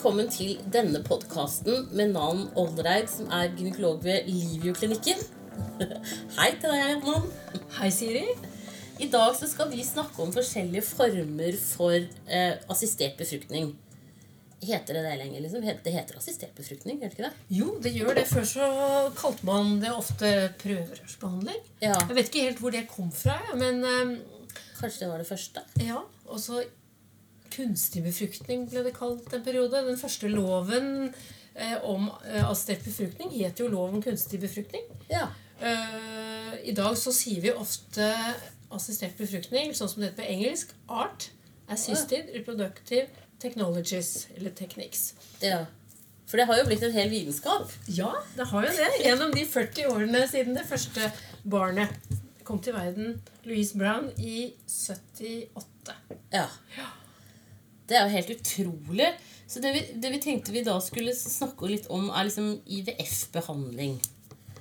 velkommen til denne podkasten med navn Oldereid, som er gynekolog ved Livio-klinikken. Hei til deg, Nan. Hei, Siri. I dag så skal vi snakke om forskjellige former for eh, assistert befruktning. Heter det det lenger? liksom? Det heter assistert befruktning, gjør det ikke det? Jo, det gjør det. Før så kalte man det ofte prøverørsbehandling. Ja, Jeg vet ikke helt hvor det kom fra, men eh, Kanskje det var det første? ja. Og så kunstig befruktning ble det kalt en periode. Den første loven eh, om eh, assistert befruktning het jo lov om kunstig befruktning. Ja. Eh, I dag så sier vi ofte assistert befruktning, sånn som det heter på engelsk, ART. Assisted Reproductive Technologies, eller Techniques. ja. For det har jo blitt en hel vitenskap. Ja, det har jo det. Gjennom de 40 årene siden det første barnet kom til verden, Louise Brown, i 78. Ja. Det er jo helt utrolig. Så det vi, det vi tenkte vi da skulle snakke litt om, er liksom IVF-behandling.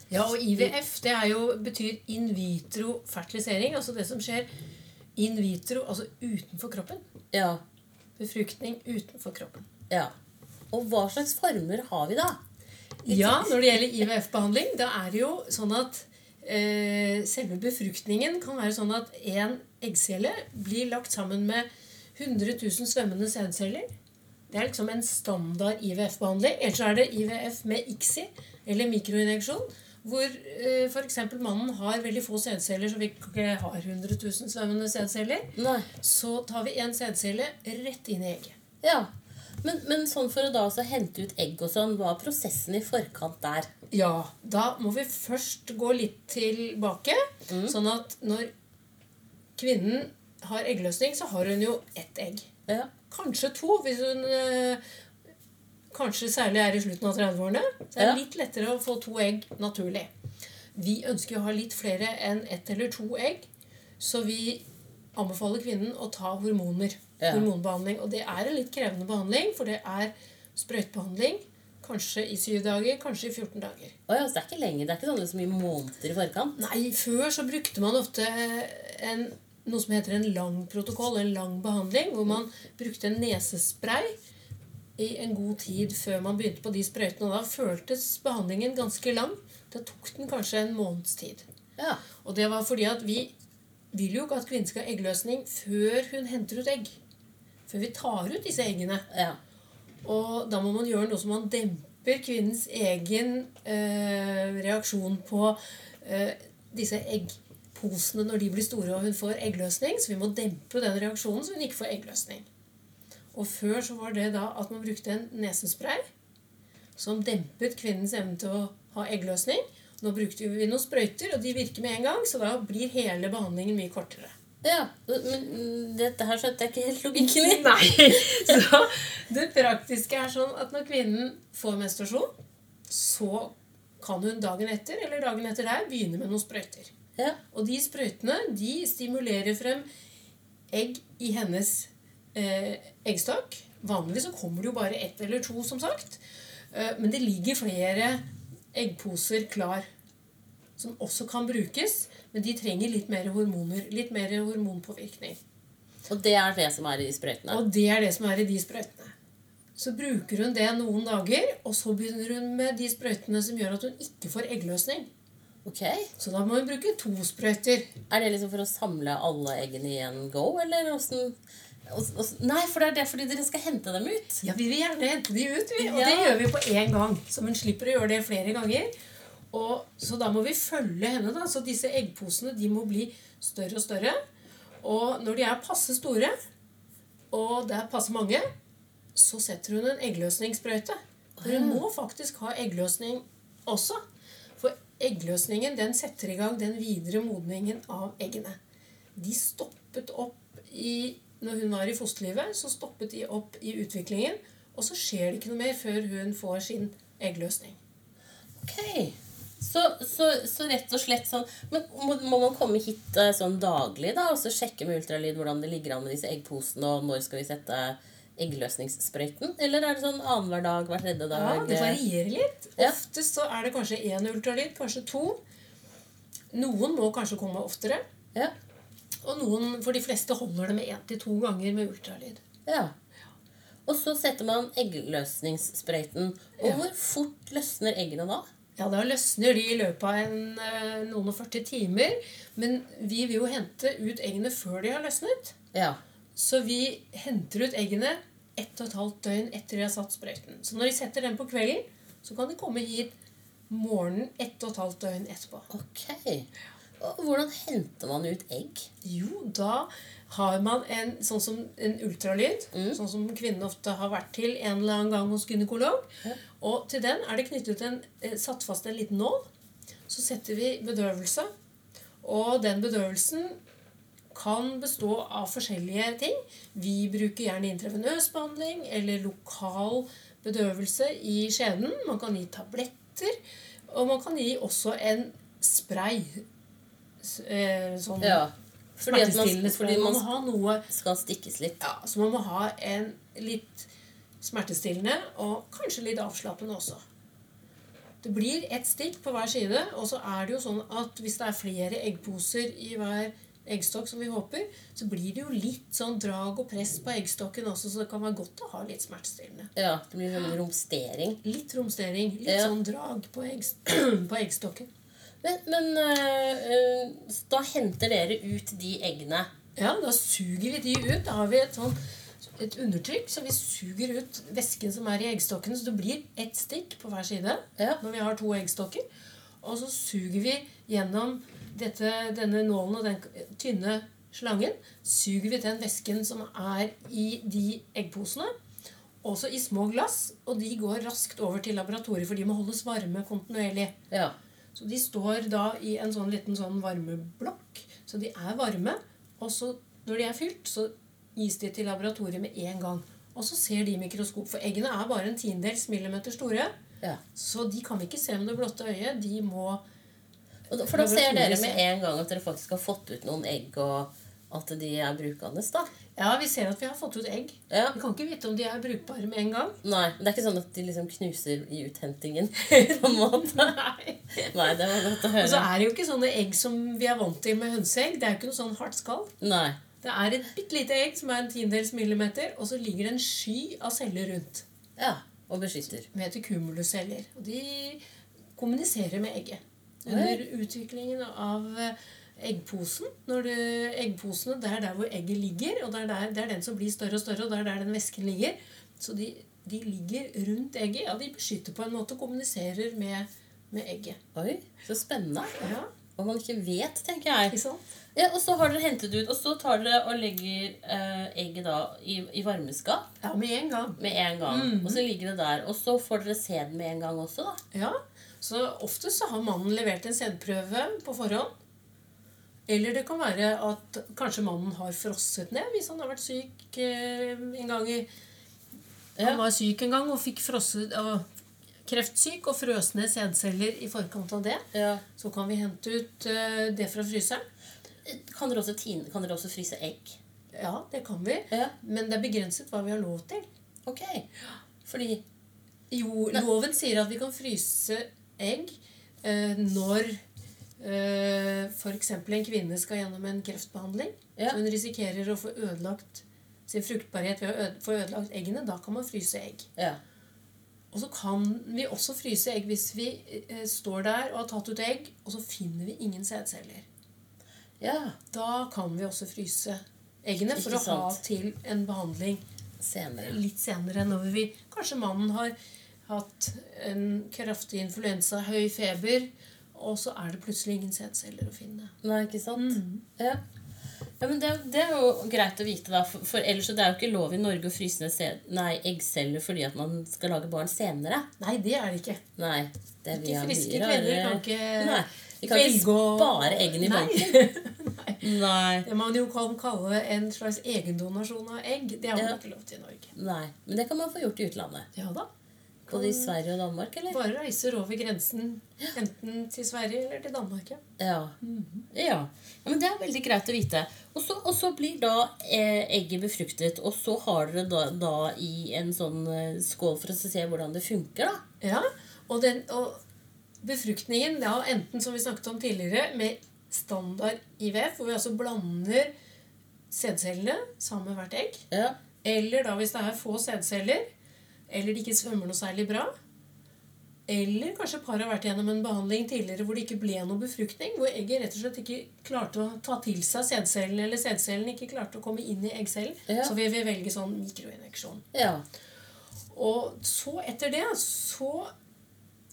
Ja, og IVF det jo, betyr in vitro fertilisering. Altså det som skjer in vitro, altså utenfor kroppen. Ja. Befruktning utenfor kroppen. ja. Og hva slags former har vi da? Ja, når det gjelder IVF-behandling, da er det jo sånn at eh, selve befruktningen kan være sånn at én eggcelle blir lagt sammen med 100 000 svømmende sædceller. Det er liksom en standard IVF-behandling. Ellers er det IVF med ICSI, eller mikroinjeksjon, hvor eh, f.eks. mannen har veldig få sædceller, så vi ikke har 100 000 svømmende sædceller. Så tar vi en sædcelle rett inn i egget. Ja. Men, men sånn for å da altså hente ut egg og sånn, hva er prosessen i forkant der? Ja, da må vi først gå litt tilbake. Sånn at når kvinnen har eggløsning, så har hun jo ett egg. Ja. Kanskje to, hvis hun øh, kanskje særlig er i slutten av 30-årene. Så er det Ja. litt lettere å få to egg naturlig. Vi ønsker å ha litt flere enn ett eller to egg, så vi anbefaler kvinnen å ta hormoner. Ja. Hormonbehandling. Og det er en litt krevende behandling, for det er sprøytebehandling. Kanskje i syv dager, kanskje i 14 dager. Å ja, så det er ikke lenge, det er ikke sånn liksom i måneder i forkant? Nei, før så brukte man ofte en, noe som heter en lang protokoll, en lang behandling, hvor man brukte en nesespray i en god tid før man begynte på de sprøytene. Og da føltes behandlingen ganske lang. Da tok den kanskje en måneds tid. Ja. Og det var fordi at vi vil jo ikke at kvinnen skal ha eggløsning før hun henter ut egg. Før vi tar ut disse eggene. Ja. Og da må man gjøre noe som man demper kvinnens egen eh, reaksjon på eh, disse eggposene når de blir store og hun får eggløsning. Så vi må dempe den reaksjonen så hun ikke får eggløsning. Og før så var det da at man brukte en nesespray som dempet kvinnens evne til å ha eggløsning. Nå brukte vi noen sprøyter, og de virker med en gang, så da blir hele behandlingen mye kortere. ja. Men dette her skjønte jeg ikke helt logikken i. Nei. Så det praktiske er sånn at når kvinnen får menstruasjon, så kan hun dagen etter eller dagen etter der begynne med noen sprøyter. Ja. Og de sprøytene de stimulerer frem egg i hennes eh, eggstokk. Vanligvis så kommer det jo bare ett eller to, som sagt. Eh, men det ligger flere eggposer klar som også kan brukes. Men de trenger litt mer hormoner, litt mer hormonpåvirkning. Og det er det som er i de sprøytene? Og det er det som er i de sprøytene. Så bruker hun det noen dager, og så begynner hun med de sprøytene som gjør at hun ikke får eggløsning. Ok. Så da må hun bruke to sprøyter. Er det liksom for å samle alle eggene i en go, eller åssen ås- ås- Nei, for det er det fordi dere skal hente dem ut. Ja, Vi vil gjerne hente de ut, vi. Og Ja. det gjør vi på én gang. Så hun slipper å gjøre det flere ganger. Og, så da må vi følge henne. da, Så disse eggposene de må bli større og større. Og når de er passe store, og det er passe mange, så setter hun en eggløsningssprøyte. For hun må faktisk ha eggløsning også. Eggløsningen den setter i gang den videre modningen av eggene. De stoppet opp i Når hun var i fosterlivet, så stoppet de opp i utviklingen. Og så skjer det ikke noe mer før hun får sin eggløsning. Ok. Så, så, så rett og slett sånn Men må, må man komme hit eh, sånn daglig da, og så sjekke med ultralyd hvordan det ligger an med disse eggposene, og når skal vi sette eggløsningssprøyten? Eller er det sånn annenhver dag, hver tredje dag? Ja, Det varierer litt. Ja. Oftest så er det kanskje én ultralyd, kanskje to. Noen må kanskje komme oftere. Ja. Og noen, for de fleste holder det med én til to ganger med ultralyd. ja. Og så setter man eggløsningssprøyten. Og hvor fort løsner eggene da? Ja, da løsner de i løpet av en, eh, noen og 40 timer. Men vi vil jo hente ut eggene før de har løsnet. Ja. Så vi henter ut eggene ett og et halvt døgn etter de har satt sprøyten. Så når de setter den på kvelden, så kan de komme hit morgenen ett og et halvt døgn etterpå. Ok. Og hvordan henter man ut egg? Jo, da har man en sånn som en ultralyd, sånn som kvinnene ofte har vært til en eller annen gang hos gynekolog. Ja. Og til den er det knyttet en, eh, satt fast en liten nål. Så setter vi bedøvelse. Og den bedøvelsen kan bestå av forskjellige ting. Vi bruker gjerne intravenøs behandling eller lokal bedøvelse i skjeden. Man kan gi tabletter, og man kan gi også en spray. Eh, Sånn Ja. Fordi man, fordi Man må ha noe skal stikkes litt. ja, Så man må ha en litt smertestillende og kanskje litt avslappende også. Det blir ett stikk på hver side, og så er det jo sånn at hvis det er flere eggposer i hver eggstokk, som vi håper, så blir det jo litt sånn drag og press på eggstokken også, så det kan være godt å ha litt smertestillende. Ja, det blir sånn romstering. Litt romstering, litt Ja. sånn drag på, egg, på eggstokken. Men, men øh, da henter dere ut de eggene. Ja, da suger vi de ut. Da har vi et sånn et undertrykk, så vi suger ut væsken som er i eggstokkene. Så det blir ett stikk på hver side Ja. når vi har to eggstokker. Og så suger vi gjennom dette, denne nålen og den tynne slangen. Suger vi den væsken som er i de eggposene. Også i små glass. Og de går raskt over til laboratoriet, for de må holdes varme kontinuerlig. Ja. Så de står da i en sånn liten sånn varmeblokk. Så de er varme. Og så når de er fylt, så gis de til laboratoriet med en gang. Og så ser de mikroskop, for eggene er bare en tiendedels millimeter store. ja. Så de kan ikke se med det blotte øyet. De må for da ser dere med en gang at dere faktisk har fått ut noen egg, og at de er brukende. da. Ja, vi ser at vi har fått ut egg. Ja. Vi kan ikke vite om de er brukbare med en gang. Nei, det er ikke sånn at de liksom knuser i uthentingen. på en måte. Nei. Nei, det var godt å Og så er det jo ikke sånne egg som vi er vant til med hønseegg. Det er jo ikke noe sånn hardt skall. Nei. Det er et bitte lite egg som er en tiendedels millimeter, og så ligger det en sky av celler rundt. Ja. Og beskytter. som heter cumulusceller. Og de kommuniserer med egget. Under utviklingen av eh, eggposen. Når du, eggposene, Det er der hvor egget ligger, og det er, der, det er den som blir større og større, og det er der den væsken ligger. Så de, de ligger rundt egget. Ja, de beskytter på en måte og kommuniserer med, med egget. Oi, så spennende. Ja, Og man ikke vet, tenker jeg. ikke sant? Ja, Og så har dere hentet ut, og så tar dere og legger eh, egget da i, i varmeskap Ja, med en gang. med en gang. Og så ligger det der. Og så får dere se den med en gang også, da. Ja, Så ofte så har mannen levert en sædprøve på forhånd. Eller det kan være at kanskje mannen har frosset ned hvis han har vært syk eh, en gang i Ja. Han var syk en gang og fikk frosset kreftsyk og frøs ned sædceller i forkant av det. Ja. Så kan vi hente ut eh, det fra fryseren. Kan dere også, tine, kan dere også fryse egg? Ja, det kan vi. Ja. Men det er begrenset hva vi har lov til. Ok. Fordi Jo, loven sier at vi kan fryse egg eh, når eh, f.eks. en kvinne skal gjennom en kreftbehandling. Ja. Så hun risikerer å få ødelagt sin fruktbarhet ved å øde, få ødelagt eggene. Da kan man fryse egg. Ja. Og så kan vi også fryse egg hvis vi eh, står der og har tatt ut egg, og så finner vi ingen sædceller. ja. Da kan vi også fryse eggene for Ikke å ha til en behandling Senere. litt senere når vi Kanskje mannen har hatt en kraftig influensa, høy feber, og så er det plutselig ingen sædceller å finne. Nei, ikke sant? Ja. ja, men det, det er jo greit å vite, da. For, for ellers så det er jo ikke lov i Norge å fryse ned se- nei, eggceller fordi at man skal lage barn senere. Nei, det er det ikke. Nei. Det er Ikke friske kvinner kan ikke Nei. Vi kan ikke spare eggene i Nei. banken. Nei. Det man jo kan kalle en slags egendonasjon av egg, det har man Ja. ikke lov til i Norge. Nei. Men det kan man få gjort i utlandet. Ja da. Både i Sverige og Danmark, eller? Bare reiser over grensen enten til Sverige eller til Danmark. ja. Ja. ja. ja men det er veldig greit å vite. Og så blir da eh, egget befruktet, og så har dere da, da i en sånn eh, skål for å se hvordan det funker, da. Ja, og, den, og befruktningen, ja, enten som vi snakket om tidligere, med standard IVF, hvor vi altså blander sædcellene sammen med hvert egg. Ja. Eller da hvis det er få sædceller, eller de ikke svømmer noe særlig bra. Eller kanskje paret har vært gjennom en behandling tidligere hvor det ikke ble noe befruktning. Hvor egget rett og slett ikke klarte å ta til seg sædcellen, eller sædcellen ikke klarte å komme inn i eggcellen. Ja. Så vil velge sånn mikroinjeksjon. Ja. Og så etter det så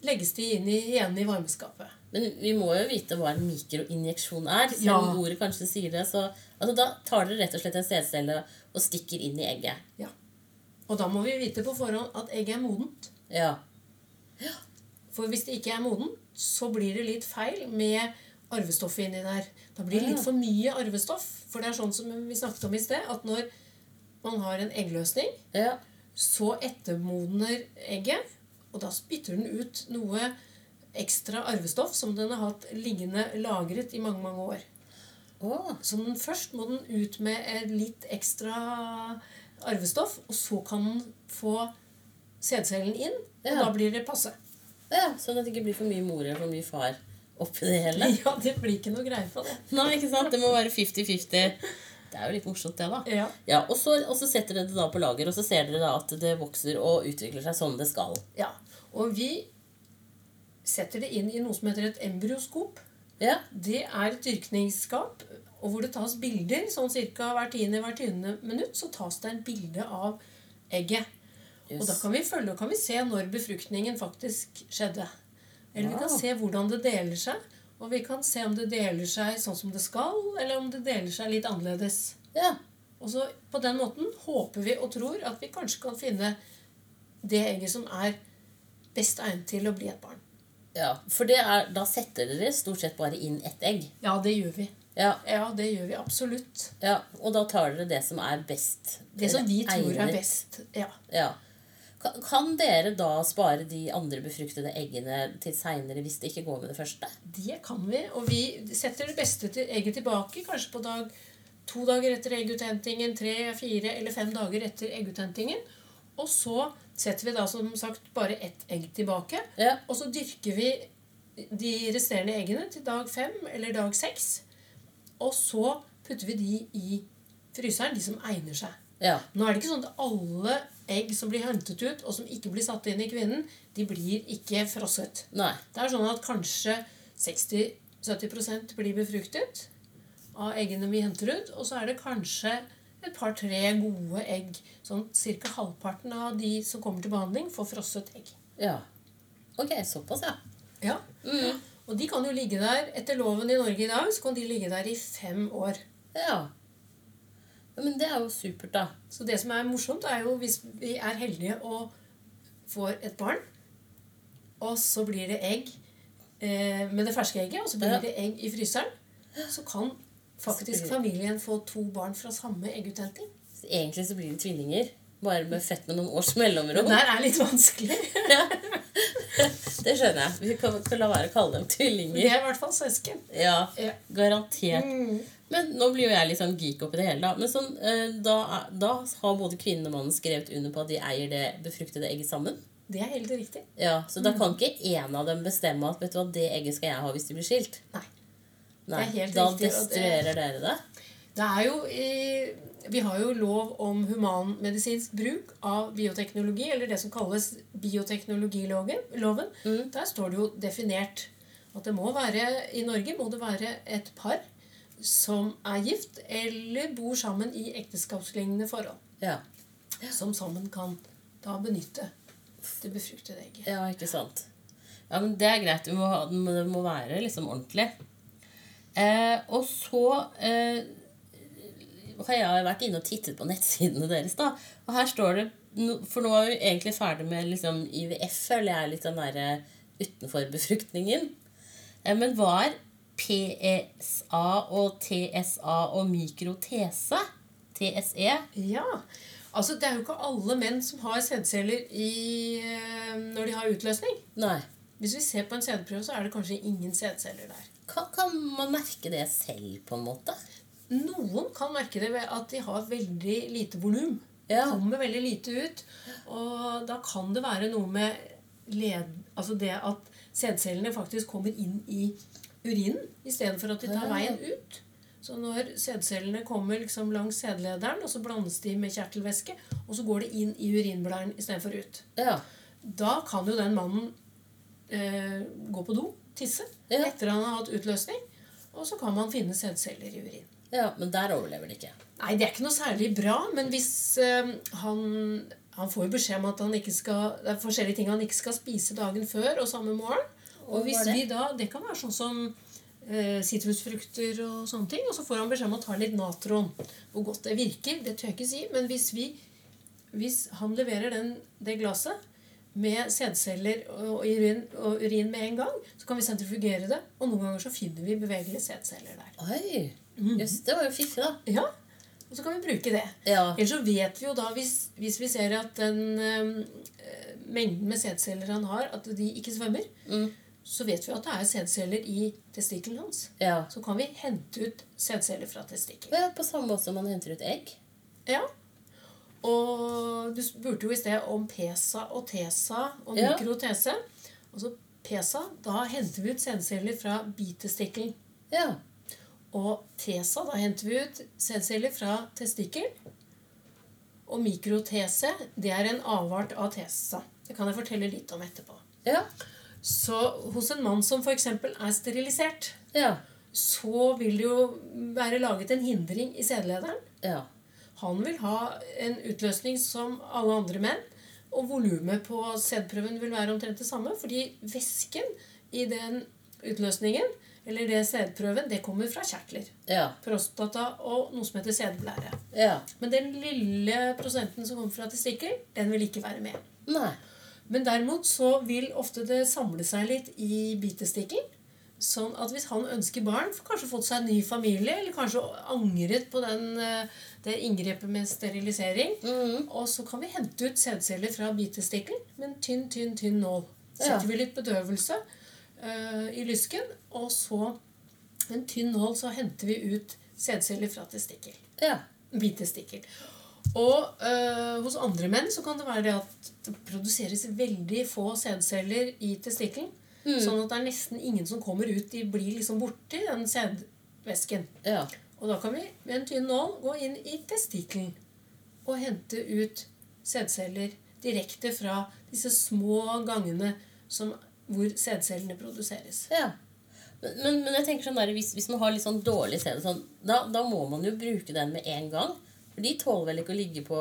legges de inn i, igjen i varmeskapet. Men vi må jo vite hva en mikroinjeksjon er. Selv Ja. ordet kanskje sier det. Så altså, da tar dere rett og slett en sædcelle og stikker inn i egget. Ja. Og da må vi vite på forhånd at egget er modent. Ja. For hvis det ikke er modent, så blir det litt feil med arvestoffet inni der. Da blir det litt for mye arvestoff. For det er sånn som vi snakket om i sted, at når man har en eggløsning, Ja. så ettermodner egget, og da spytter den ut noe ekstra arvestoff som den har hatt liggende lagret i mange, mange år. Oh. Så den, først må den ut med litt ekstra arvestoff, og så kan den få sædcellen inn, og Ja. da blir det passe. ja. Sånn at det ikke blir for mye mor eller for mye far oppi det hele. Ja, det blir ikke noe greie på det. Nei, ikke sant? Det må være 50-50. Det er jo litt morsomt, det, da. Ja. Ja, og så, og så setter dere det da på lager, og så ser dere da at det vokser og utvikler seg som det skal. ja. Og vi setter det inn i noe som heter et embryoskop. Ja. Det er et dyrkningsskap og hvor det tas bilder. Sånn ca. hvert tiende hvert tiende minutt så tas det en bilde av egget. Og da kan vi følge og kan vi se når befruktningen faktisk skjedde. Eller vi kan se hvordan det deler seg. Og vi kan se om det deler seg sånn som det skal, eller om det deler seg litt annerledes. ja. Og så på den måten håper vi og tror at vi kanskje kan finne det egget som er best egnet til å bli et barn. Ja, For det er, da setter dere stort sett bare inn ett egg. Ja, det gjør vi. Ja, Ja, det gjør vi absolutt. ja, Og da tar dere det som er best. Det som vi tror er best. Ja. Ja. Kan, kan dere da spare de andre befruktede eggene til seinere hvis det ikke går med det første? Det kan vi. Og vi setter det beste til egget tilbake kanskje på dag to dager etter egguthentingen, tre, fire eller fem dager etter egguthentingen. Og så setter vi da som sagt bare ett egg tilbake. Ja. Og så dyrker vi de resterende eggene til dag fem eller dag seks. Og så putter vi de i fryseren, de som egner seg. Ja. Nå er det ikke sånn at alle egg som blir hentet ut, og som ikke blir satt inn i kvinnen, de blir ikke frosset. Nei. Det er sånn at kanskje 60-70% blir befruktet av eggene vi henter ut. Og så er det kanskje et par-tre gode egg. Sånn ca. halvparten av de som kommer til behandling, får frosset egg. Ja. Ok, såpass, ja. Ja. Og de kan jo ligge der etter loven i Norge i dag, så kan de ligge der i fem år. Ja. ja men det er jo supert, da. Så det som er morsomt, er jo hvis vi er heldige og får et barn, og så blir det egg eh, med det ferske egget, og så blir Ja. det egg i fryseren, så kan faktisk familien få to barn fra samme egguthenting. Egentlig så blir det tvillinger. Bare med fett med noen års Det mellomrom. der er litt vanskelig. Det skjønner jeg. Vi kan ikke la være å kalle dem Det tvillinger. er i hvert fall søsken. Ja, Ja. Garantert. Mm. Men nå blir jo jeg litt sånn geek oppi det hele. Da Men sånn, eh, da, da har både kvinnen og mannen skrevet under på at de eier det befruktede egget sammen. Det er helt riktig. Ja, Så da kan ikke en av dem bestemme at vet du hva, det egget skal jeg ha hvis de blir skilt. Nei. Nei, Det er helt Da riktig, destruerer det- dere det. Det er jo i, Vi har jo lov om humanmedisinsk bruk av bioteknologi, eller det som kalles bioteknologiloven. Mm. Der står det jo definert at det må være I Norge må det være et par som er gift eller bor sammen i ekteskapslignende forhold. Ja. Som sammen kan da benytte det befruktede egget. ja, ikke sant. Ja, men Det er greit. Det må, det må være liksom ordentlig. Eh, og så eh, har jeg vært inne og tittet på nettsidene deres. da, Og her står det For nå er vi egentlig ferdig med liksom IVF, føler jeg litt den derre utenfor befruktningen. Eh, men hva er PSA og TSA og mikrotese? TSE? Ja, altså Det er jo ikke alle menn som har sædceller eh, når de har utløsning. Nei. Hvis vi ser på en sædprøve, så er det kanskje ingen sædceller der. Kan, kan man merke det selv, på en måte? Noen kan merke det ved at de har veldig lite volum. Ja. Kommer veldig lite ut. Og da kan det være noe med led, altså det at sædcellene faktisk kommer inn i urinen istedenfor at de tar veien ut. Så når sædcellene kommer liksom langs sædlederen, og så blandes de med kjertelvæske, og så går det inn i urinblæren istedenfor ut. Ja. Da kan jo den mannen eh, gå på do, tisse, Ja. etter han har hatt utløsning. Og så kan man finne sædceller i urin. Ja. Men der overlever det ikke. Nei, det er ikke noe særlig bra, men hvis øh, han Han får jo beskjed om at han ikke skal, det er forskjellige ting han ikke skal spise dagen før og samme morgen. Og hvis vi da, Det kan være sånn som sitrusfrukter og sånne ting. Og så får han beskjed om å ta litt natron. Hvor godt det virker, det tør jeg ikke si. Men hvis, vi, hvis han leverer den, det glasset med sædceller og urin, og urin med en gang, så kan vi sentrifugere det. Og noen ganger så finner vi bevegelige sædceller der. Oi. Jøss, det var jo fiffig, da. Ja, og så kan vi bruke det. Ja. Ellers så vet vi jo da, hvis, hvis vi ser at den eh, mengden med sædceller han har, at de ikke svømmer, Mm. så vet vi at det er sædceller i testikkelen hans. ja. Så kan vi hente ut sædceller fra testikkelen. Ja, På samme måte som man henter ut egg. Ja. Og du spurte jo i sted om PESA og TESA og Ja. mikrotese. Altså PESA, da henter vi ut sædceller fra bitestikkelen. Ja. Og TESA, da henter vi ut sædceller fra testikkel. Og mikrotese, det er en avart av TESA. Det kan jeg fortelle litt om etterpå. Ja. Så hos en mann som f.eks. er sterilisert, Ja. så vil det jo være laget en hindring i sædlederen. Ja. Han vil ha en utløsning som alle andre menn. Og volumet på sædprøven vil være omtrent det samme, fordi væsken i den utløsningen, eller det sædprøven, det kommer fra kjertler. Ja. Prostata og noe som heter sædblære. Ja. Men den lille prosenten som kommer fra testikkel, den vil ikke være med. Nei. Men derimot så vil ofte det samle seg litt i bitestikkelen. Sånn at hvis han ønsker barn, får kanskje fått seg en ny familie, eller kanskje angret på den, eh, det inngrepet med sterilisering, mm. og så kan vi hente ut sædceller fra bitestikkelen med en tynn, tynn, tynn nål. Ja. Setter vi litt bedøvelse eh, i lysken, og så en tynn nål så henter vi ut sædceller fra testikkel Ja. bitestikkel. Og øh, hos andre menn så kan det være det at det produseres veldig få sædceller i testikkelen. Sånn at det er nesten ingen som kommer ut. De blir liksom borti den sædvæsken. Ja. Og da kan vi med en tynn nål gå inn i testikkelen og hente ut sædceller direkte fra disse små gangene som, hvor sædcellene produseres. ja. Men, men, jeg tenker sånn der, hvis, hvis man har litt sånn dårlig sæd, sånn, da, da må man jo bruke den med en gang. For de tåler vel ikke å ligge på,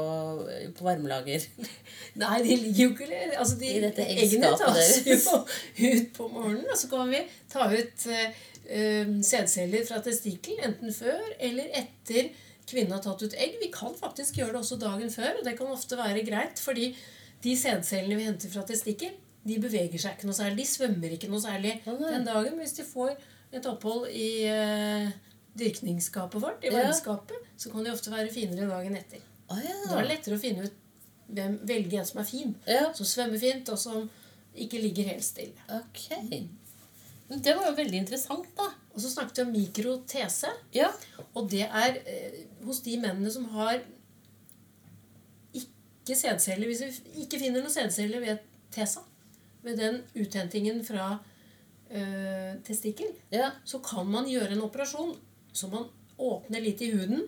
på varmelager. Nei, de ligger jo ikke altså de, I dette Eggene tas jo ut på morgenen, og så kan vi ta ut eh, sædceller fra testikkelen enten før eller etter kvinnen har tatt ut egg. Vi kan faktisk gjøre det også dagen før, og det kan ofte være greit, fordi de sædcellene vi henter fra testikkel, de beveger seg ikke noe særlig. De svømmer ikke noe særlig den dagen. Hvis de får et opphold i eh, dyrkningsskapet vårt, i Ja. så kan de ofte være finere dagen etter. Ah, ja. Da er det lettere å finne ut hvem, velge en som er fin. ja. Som svømmer fint, og som ikke ligger helt stille. Ok. Det var jo veldig interessant, da. Og så snakket vi om mikrotese. Ja. Og det er eh, hos de mennene som har ikke sædceller Hvis vi ikke finner noen sædceller ved tesa, ved den uthentingen fra øh, testikkel, Ja. så kan man gjøre en operasjon så man åpner litt i huden,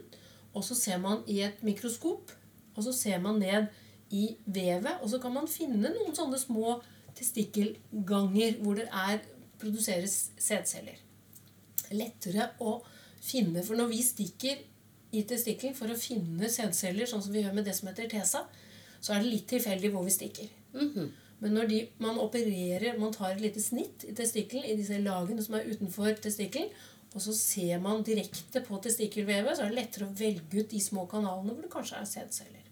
og så ser man i et mikroskop, og så ser man ned i vevet, og så kan man finne noen sånne små testikkelganger hvor det er, produseres sædceller. Lettere å finne, for når vi stikker i testikkelen for å finne sædceller, sånn som vi gjør med det som heter TESA, så er det litt tilfeldig hvor vi stikker. Mhm. Men når de, man opererer, man tar et lite snitt i testikkelen, i disse lagene som er utenfor testikkelen, og så ser man direkte på testikkelvevet, så er det lettere å velge ut de små kanalene hvor det kanskje er sædceller.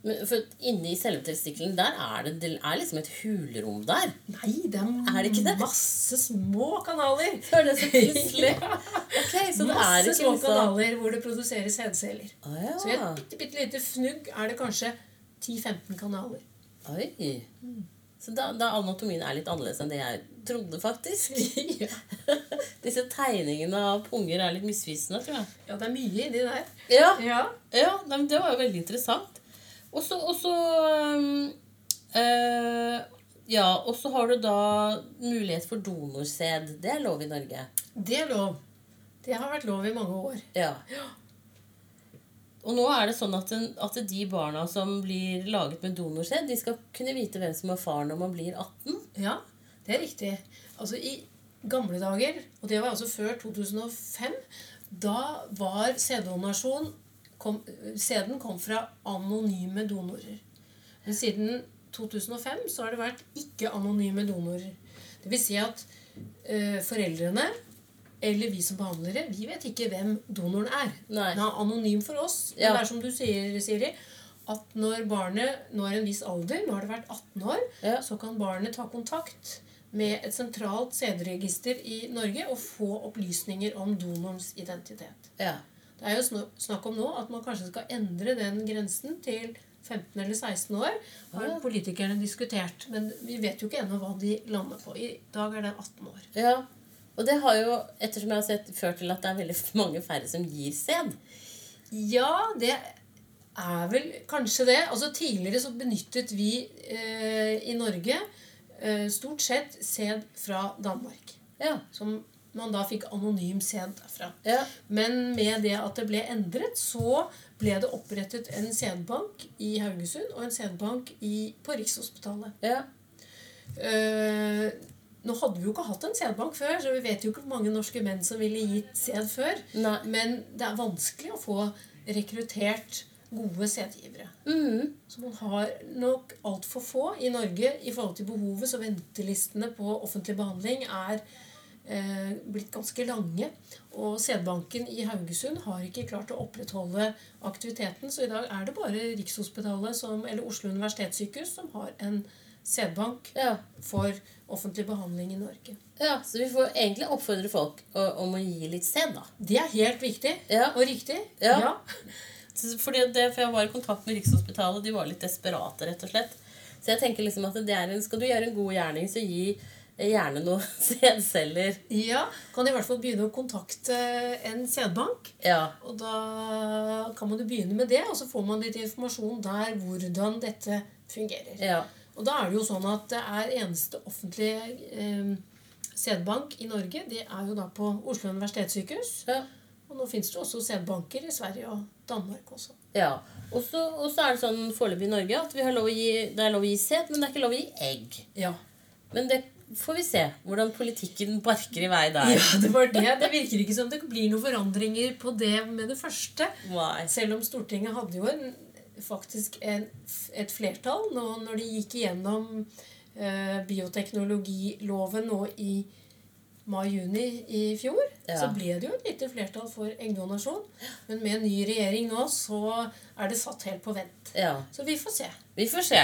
Men for inni selve testikkelen der er det, det er liksom et hulrom der. Nei, det er, Er det det? masse små kanaler. Er det så plutselig. Ok, så det er masse ikke små kanaler hvor det produseres sædceller. Å Så i et ja. bitte, bitte lite fnugg er det kanskje 10-15 kanaler. Oi. Så da, da anatomien er litt annerledes enn det jeg trodde, faktisk. ja. Disse tegningene av punger er litt misvisende, tror jeg. ja, det er mye inni der. Ja, Ja. ja det var jo veldig interessant. Og så og så, um, eh, Ja, og så har du da mulighet for donorsæd. Det er lov i Norge. Det er lov. Det har vært lov i mange år. Ja. Og nå er det sånn at, den, at de barna som blir laget med donorsæd, de skal kunne vite hvem som er far når man blir 18. Ja, det er riktig. Altså I gamle dager, og det var altså før 2005, da var sæddonasjon Sæden kom fra anonyme donorer. Men siden 2005 så har det vært ikke-anonyme donorer. Det vil si at ø, foreldrene eller vi som behandlere, vi vet ikke hvem donoren er. Nei. Den er anonym for oss. Men Ja. det er som du sier, Siri, at når barnet når en viss alder, nå har det vært 18 år, Ja. så kan barnet ta kontakt med et sentralt CD-register i Norge og få opplysninger om donorens identitet. Ja. Det er jo snakk om nå at man kanskje skal endre den grensen til 15 eller 16 år. har politikerne diskutert. Men vi vet jo ikke ennå hva de lander på. I dag er det 18 år. ja. Og det har jo, ettersom jeg har sett, ført til at det er veldig mange færre som gir sæd. Ja, det er vel kanskje det. Altså Tidligere så benyttet vi eh, i Norge eh, stort sett sæd fra Danmark. Ja. Som man da fikk anonym sæd derfra. Ja. Men med det at det ble endret, så ble det opprettet en sædbank i Haugesund og en sædbank på Rikshospitalet. Ja. Eh, nå hadde vi jo ikke hatt en sædbank før, så vi vet jo ikke hvor mange norske menn som ville gitt sæd før. Nei. Men det er vanskelig å få rekruttert gode sædgivere. Mm. Så man har nok altfor få i Norge i forhold til behovet, så ventelistene på offentlig behandling er eh, blitt ganske lange. Og sædbanken i Haugesund har ikke klart å opprettholde aktiviteten, så i dag er det bare Rikshospitalet som, eller Oslo universitetssykehus som har en sædbank Ja. for offentlig behandling i Norge. ja. Så vi får egentlig oppfordre folk om å gi litt sæd, da. Det er helt viktig Ja. og riktig. Ja. ja. Fordi det, for jeg var i kontakt med Rikshospitalet, de var litt desperate, rett og slett. Så jeg tenker liksom at det en, skal du gjøre en god gjerning, så gi gjerne noen sædceller. ja. Kan i hvert fall begynne å kontakte en sædbank. Ja. Og da kan man jo begynne med det, og så får man litt informasjon der hvordan dette fungerer. Ja. Og da er det jo sånn at det er eneste offentlige eh, sædbank i Norge, det er jo da på Oslo universitetssykehus. Ja. Og nå fins det også sædbanker i Sverige og Danmark også. ja. Og så er det sånn foreløpig i Norge at vi har lov å gi, det er lov å gi sæd, men det er ikke lov å gi egg. Ja. Men det får vi se hvordan politikken barker i vei der. ja, det var det. Det virker ikke som det blir noen forandringer på det med det første. Nei. Selv om Stortinget hadde jo en, faktisk en, et flertall nå når de gikk igjennom eh, bioteknologiloven nå i mai-juni i fjor, Ja. så ble det jo et lite flertall for eggdonasjon. Men med en ny regjering nå så er det satt helt på vent. Ja. Så vi får se. Vi får se.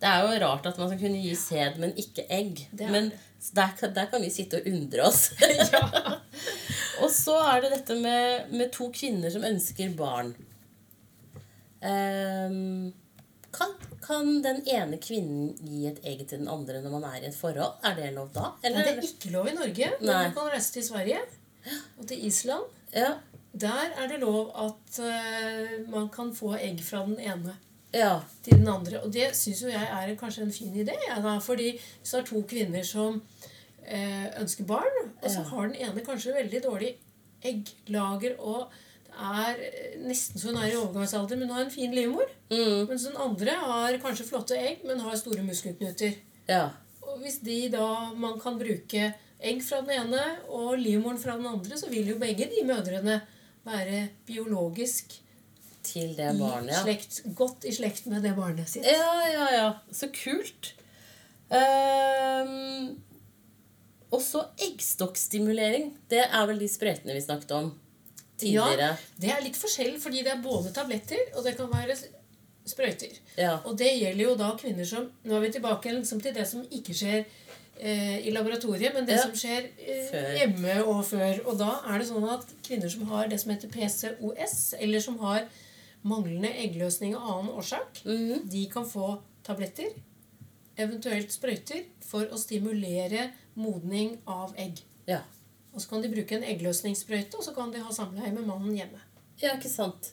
Det er jo rart at man skal kunne gi sæd, men ikke egg. Det Men der, kan- der kan vi sitte og undre oss. ja. Og så er det dette med, med to kvinner som ønsker barn. Ehm, kan, kan den ene kvinnen gi et egg til den andre når man er i et forhold? Er det lov da? Nei, det er ikke lov i Norge, men Nei. du kan reise til Sverige og til Island. Ja, Der er det lov at uh, man kan få egg fra den ene. ja, til den andre. Og det syns jo jeg er kanskje en fin idé. Ja, da, fordi hvis det er to kvinner som uh, ønsker barn, og så har den ene kanskje veldig dårlig egglager og er eh, nesten så hun er i overgangsalder, men har en fin livmor. mm, Mens den andre har kanskje flotte egg, men har store muskelknuter. ja. Og hvis de da man kan bruke egg fra den ene og livmoren fra den andre, så vil jo begge de mødrene være biologisk Til det barnet, ja. slekt, godt i slekt med det barnet sitt. Ja, ja, ja. Så kult. Um, også eggstokkstimulering. Det er vel de sprøytene vi snakket om tidligere. Ja, det er litt forskjell, fordi det er både tabletter og det kan være sprøyter. Ja. Og det gjelder jo da kvinner som Nå er vi tilbake liksom til det som ikke skjer eh, i laboratoriet, men det Ja. som skjer eh, hjemme og før. Og da er det sånn at kvinner som har det som heter PCOS, eller som har manglende eggløsning av annen årsak, mm. de kan få tabletter, eventuelt sprøyter, for å stimulere modning av egg. ja. Og så kan de bruke en eggløsningssprøyte, og så kan de ha samleie med mannen hjemme. Ja, ikke sant?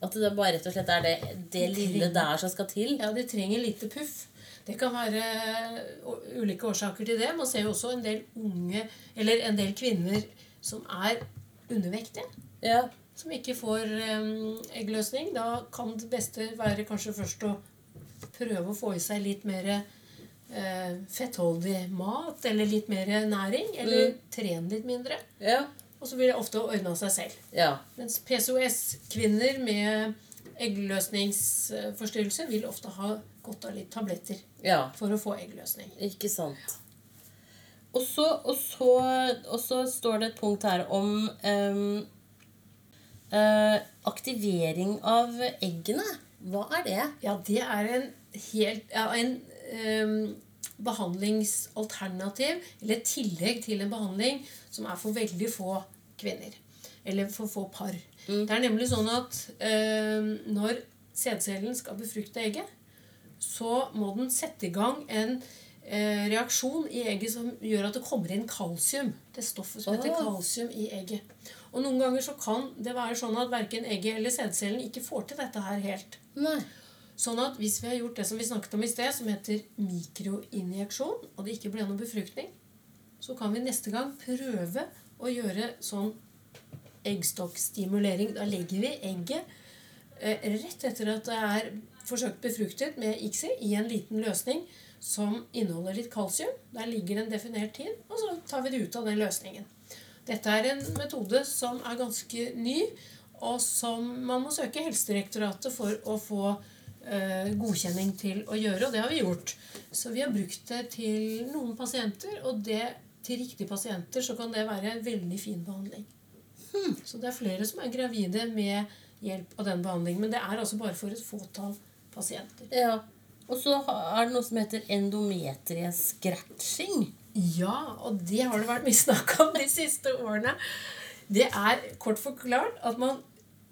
At det bare rett og slett er det, det lille der som skal til? Ja, de trenger lite puff. Det kan være ulike årsaker til det. Man ser jo også en del unge, eller en del kvinner som er undervektige, Ja. som ikke får um, eggløsning, da kan det beste være kanskje først å prøve å få i seg litt mer eh, fettholdig mat, eller litt mer næring, eller trene litt mindre. Ja. Og så vil det ofte ordne seg selv. Ja. Mens PCOS-kvinner med eggløsningsforstyrrelse vil ofte ha godt av litt tabletter ja. for å få eggløsning. Ikke sant. Og så, og, så, og så står det et punkt her om um, uh, aktivering av eggene. Hva er det? Ja, det er en helt ja, en behandlingsalternativ, eller et tillegg til en behandling, som er for veldig få kvinner. Eller for få par. Det er nemlig sånn at em, når sædcellen skal befrukte egget, så må den sette i gang en eh, reaksjon i egget som gjør at det kommer inn kalsium. Det stoffet som heter oh. kalsium i egget. Og noen ganger så kan det være sånn at verken egget eller sædcellen ikke får til dette her helt. Nei. Sånn at hvis vi har gjort det som vi snakket om i sted, som heter mikroinjeksjon, og det ikke ble noen befruktning, så kan vi neste gang prøve å gjøre sånn eggstokkstimulering. Da legger vi egget eh, rett etter at det er forsøkt befruktet med ICSI i en liten løsning som inneholder litt kalsium. Der ligger en definert tid, og så tar vi det ut av den løsningen. Dette er en metode som er ganske ny, og som man må søke Helsedirektoratet for å få godkjenning til å gjøre, og det har vi gjort. Så vi har brukt det til noen pasienter, og det, til riktige pasienter så kan det være en veldig fin behandling. Så det er flere som er gravide med hjelp av den behandlingen, men det er altså bare for et fåtall pasienter. Ja. Og så er det noe som heter endometrie-scratching. Ja, og det har det vært mye snakk om de siste årene. Det er kort forklart at man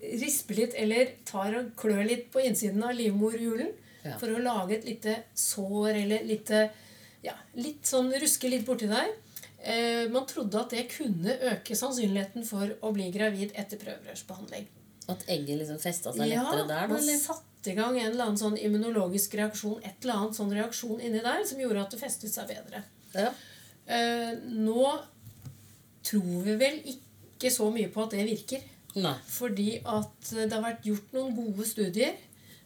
risper litt eller tar og klør litt på innsiden av livmorhulen Ja. for å lage et lite sår eller lite, ja, litt sånn ruske litt borti der. Eh, man trodde at det kunne øke sannsynligheten for å bli gravid etter prøverørsbehandling. At egget liksom festa seg Ja, lettere der? Ja, man satte i gang en eller annen sånn immunologisk reaksjon, et eller annet sånn reaksjon inni der, som gjorde at det festet seg bedre. Ja. Eh, nå tror vi vel ikke så mye på at det virker. Nei. Fordi at det har vært gjort noen gode studier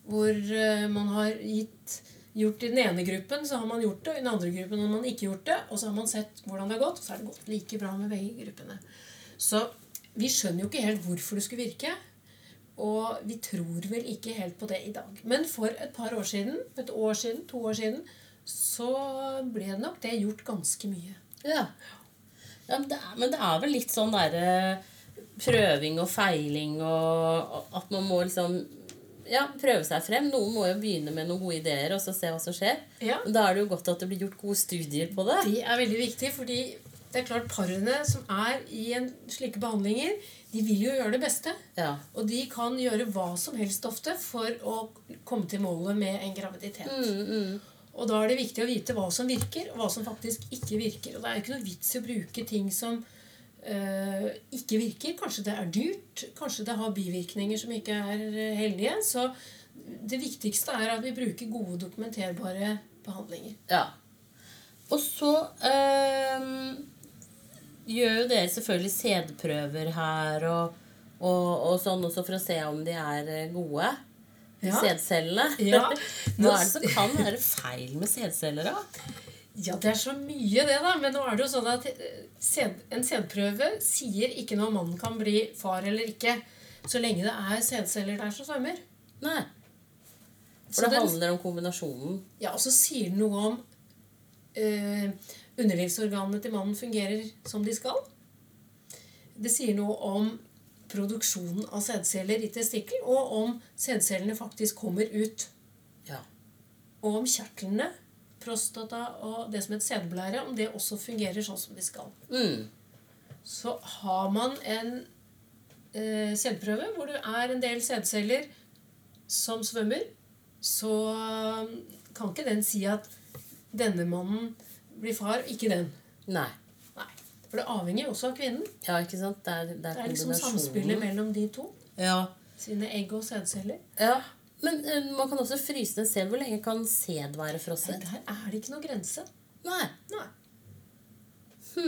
hvor eh, man har gitt gjort I den ene gruppen så har man gjort det, og i den andre gruppen har man ikke gjort det. Og så har man sett hvordan det har gått, og så har det gått like bra med begge gruppene. Så vi skjønner jo ikke helt hvorfor det skulle virke. Og vi tror vel ikke helt på det i dag. Men for et par år siden, et år siden, to år siden, så ble nok det gjort ganske mye. Ja. ja men, det er, men det er vel litt sånn derre prøving og feiling og og at man må liksom ja, prøve seg frem. Noen må jo begynne med noen gode ideer og så se hva som skjer. Ja. Da er det jo godt at det blir gjort gode studier på det. Det er veldig viktig, fordi det er klart parene som er i en slike behandlinger, de vil jo gjøre det beste. Ja. Og de kan gjøre hva som helst ofte for å komme til målet med en graviditet. Mm, mm. Og da er det viktig å vite hva som virker, og hva som faktisk ikke virker. Og det er jo ikke noe vits i å bruke ting som ikke virker. Kanskje det er dyrt, kanskje det har bivirkninger som ikke er eh, heldige. Så det viktigste er at vi bruker gode, dokumenterbare behandlinger. ja. Og så øh, gjør jo dere selvfølgelig sædprøver her og, og, og sånn også for å se om de er eh, gode. De Ja. sædcellene. Ja. Hva er det som kan være feil med sædceller, da? Ja, det er så mye det, da. Men nå er det jo sånn at eh, en sædprøve sier ikke når mannen kan bli far eller ikke, så lenge det er sædceller der som svømmer. Nei. Så For det den- handler om kombinasjonen. Ja, Og så sier den noe om eh, underlivsorganene til mannen fungerer som de skal. Det sier noe om produksjonen av sædceller i testikkel, og om sædcellene faktisk kommer ut. Ja. Og om kjertlene, prostata og det som heter sædblære, om det også fungerer sånn som de skal. Mm. Så har man en eh, sædprøve hvor det er en del sædceller som svømmer, så eh, kan ikke den si at denne mannen blir far, ikke den. Nei. Nei. For det avhenger jo også av kvinnen. Ja, ikke sant? Det er, det er, Det er liksom samspillet mellom de to. Ja. Sine egg og sædceller. ja. Men uh, man kan også fryse ned sæd. Hvor lenge kan sæd være frosset? Der er det ikke noe grense. Nei. Nei.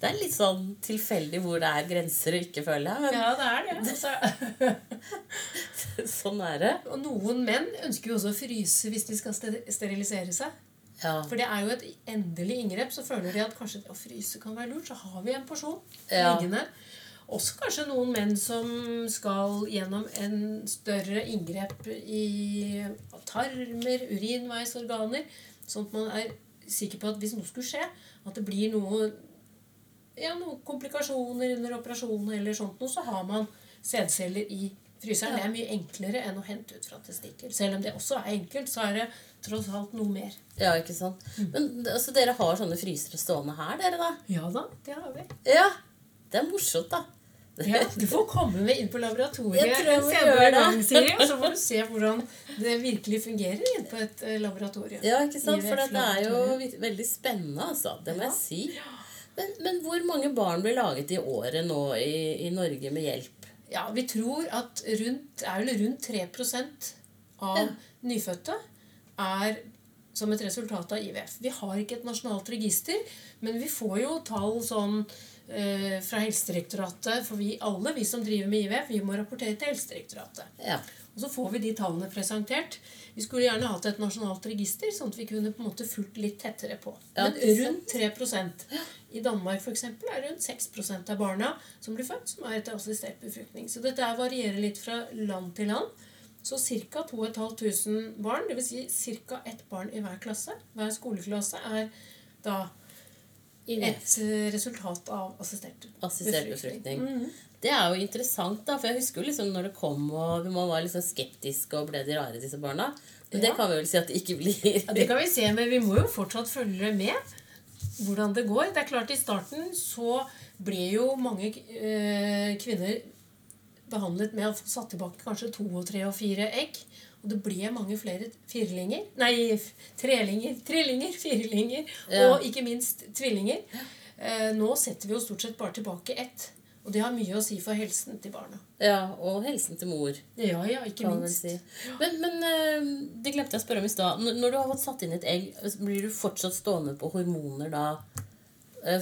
Det, sånn tilfeldig hvor det er grenser og ikke, føler jeg. Ja, det er det. Altså, sånn er det. og noen menn ønsker jo også å fryse hvis de skal sterilisere seg. Ja. For det er jo et endelig inngrep. Så føler de at kanskje å fryse kan være lurt. Så har vi en porsjon Ja. liggende. Også kanskje noen menn som skal gjennom en større inngrep i tarmer, urinveisorganer. Sånn at man er sikker på at hvis noe skulle skje, at det blir noe ja, noen komplikasjoner under operasjonen eller sånt noe, så har man sædceller i fryseren. Det er mye enklere enn å hente ut fra testikkel. Selv om det også er enkelt, så er det tross alt noe mer. ja, ikke sant. Men altså, dere har sånne frysere stående her, dere, da? Ja da, det har vi. Ja. Det er morsomt, da. Ja, du får komme med inn på laboratoriet en senere gang, Siri, og så får du se hvordan det virkelig fungerer inne på et eh, laboratorium. Ja, ikke sant? For det er jo veldig spennende, altså. Det må jeg si. Men, men hvor mange barn blir laget i året nå i, i Norge med hjelp? Ja, vi tror at rundt, er vel rundt 3% av Ja. nyfødte er som et resultat av IVF. Vi har ikke et nasjonalt register, men vi får jo tall sånn fra Helsedirektoratet. For vi alle vi som driver med IVF, vi må rapportere til Helsedirektoratet. Ja. Og så får vi de tallene presentert. Vi skulle gjerne hatt et nasjonalt register, sånn at vi kunne på en måte fulgt litt tettere på. Ja, Men rundt 3% I Danmark for eksempel, er rundt 6% av barna som blir født, som er etter assistert befruktning. Så dette varierer litt fra land til land. Så ca. 2500 barn, dvs. Si ca. ett barn i hver klasse, hver skoleklasse, er da et eh, resultat av assistert Assistert befruktning. Mhm. Det er jo interessant, da. For jeg husker jo liksom når det kom, og man var liksom skeptisk og ble de rare, disse barna. Men det kan vi vel si at det ikke blir. Ja, Det kan vi se, men vi må jo fortsatt følge med hvordan det går. Det er klart I starten så ble jo mange eh, kvinner behandlet med å få satt tilbake kanskje to og tre og fire egg. Og det ble mange flere firlinger Nei, trelinger, trillinger, firlinger Ja. og ikke minst tvillinger. Eh, nå setter vi jo stort sett bare tilbake ett. Og det har mye å si for helsen til barna. Ja, Og helsen til mor. Ja, ja, ikke minst. si. Men, men eh, det glemte jeg å spørre om i stad. Når du har fått satt inn et egg, blir du fortsatt stående på hormoner da? eh,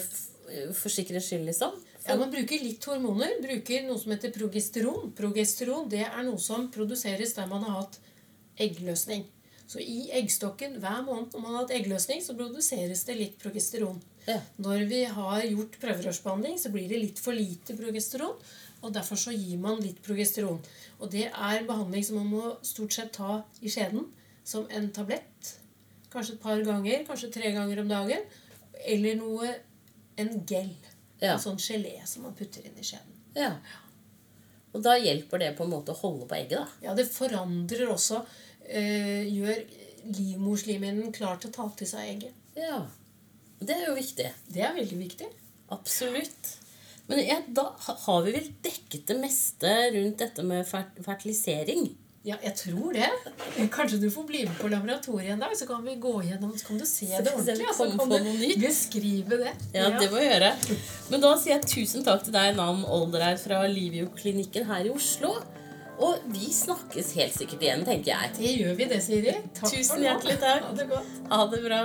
For sikkerhets skyld, liksom? Ja, Man bruker litt hormoner. Bruker noe som heter progesteron. Progesteron det er noe som produseres der man har hatt eggløsning. Så i eggstokken hver måned når man har hatt eggløsning, så produseres det litt progesteron. Ja. Når vi har gjort prøverørsbehandling, så blir det litt for lite progesteron. Og derfor så gir man litt progesteron. Og det er behandling som man må stort sett ta i skjeden som en tablett. Kanskje et par ganger, kanskje tre ganger om dagen. Eller noe en gel. Ja. En sånn gelé som man putter inn i skjeden. ja. Og da hjelper det på en måte å holde på egget, da? Ja, det forandrer også eh, Gjør livmorslimhinnen klar til å ta til seg egget. Ja. Det er jo viktig. Det er veldig viktig. Absolutt. Men ja, da har vi vel dekket det meste rundt dette med fertilisering? Ja, jeg tror det. Kanskje du får bli med på laboratoriet en dag, så kan vi gå gjennom, så kan du se det ordentlig. Og så kan du beskrive det. Ja, det må vi gjøre. Men da sier jeg tusen takk til deg, Nam Olderheim fra Livio-klinikken her i Oslo. Og vi snakkes helt sikkert igjen, tenker jeg. Det gjør vi det, Siri. Takk Tusen hjertelig takk. Ha det godt. Ha det bra.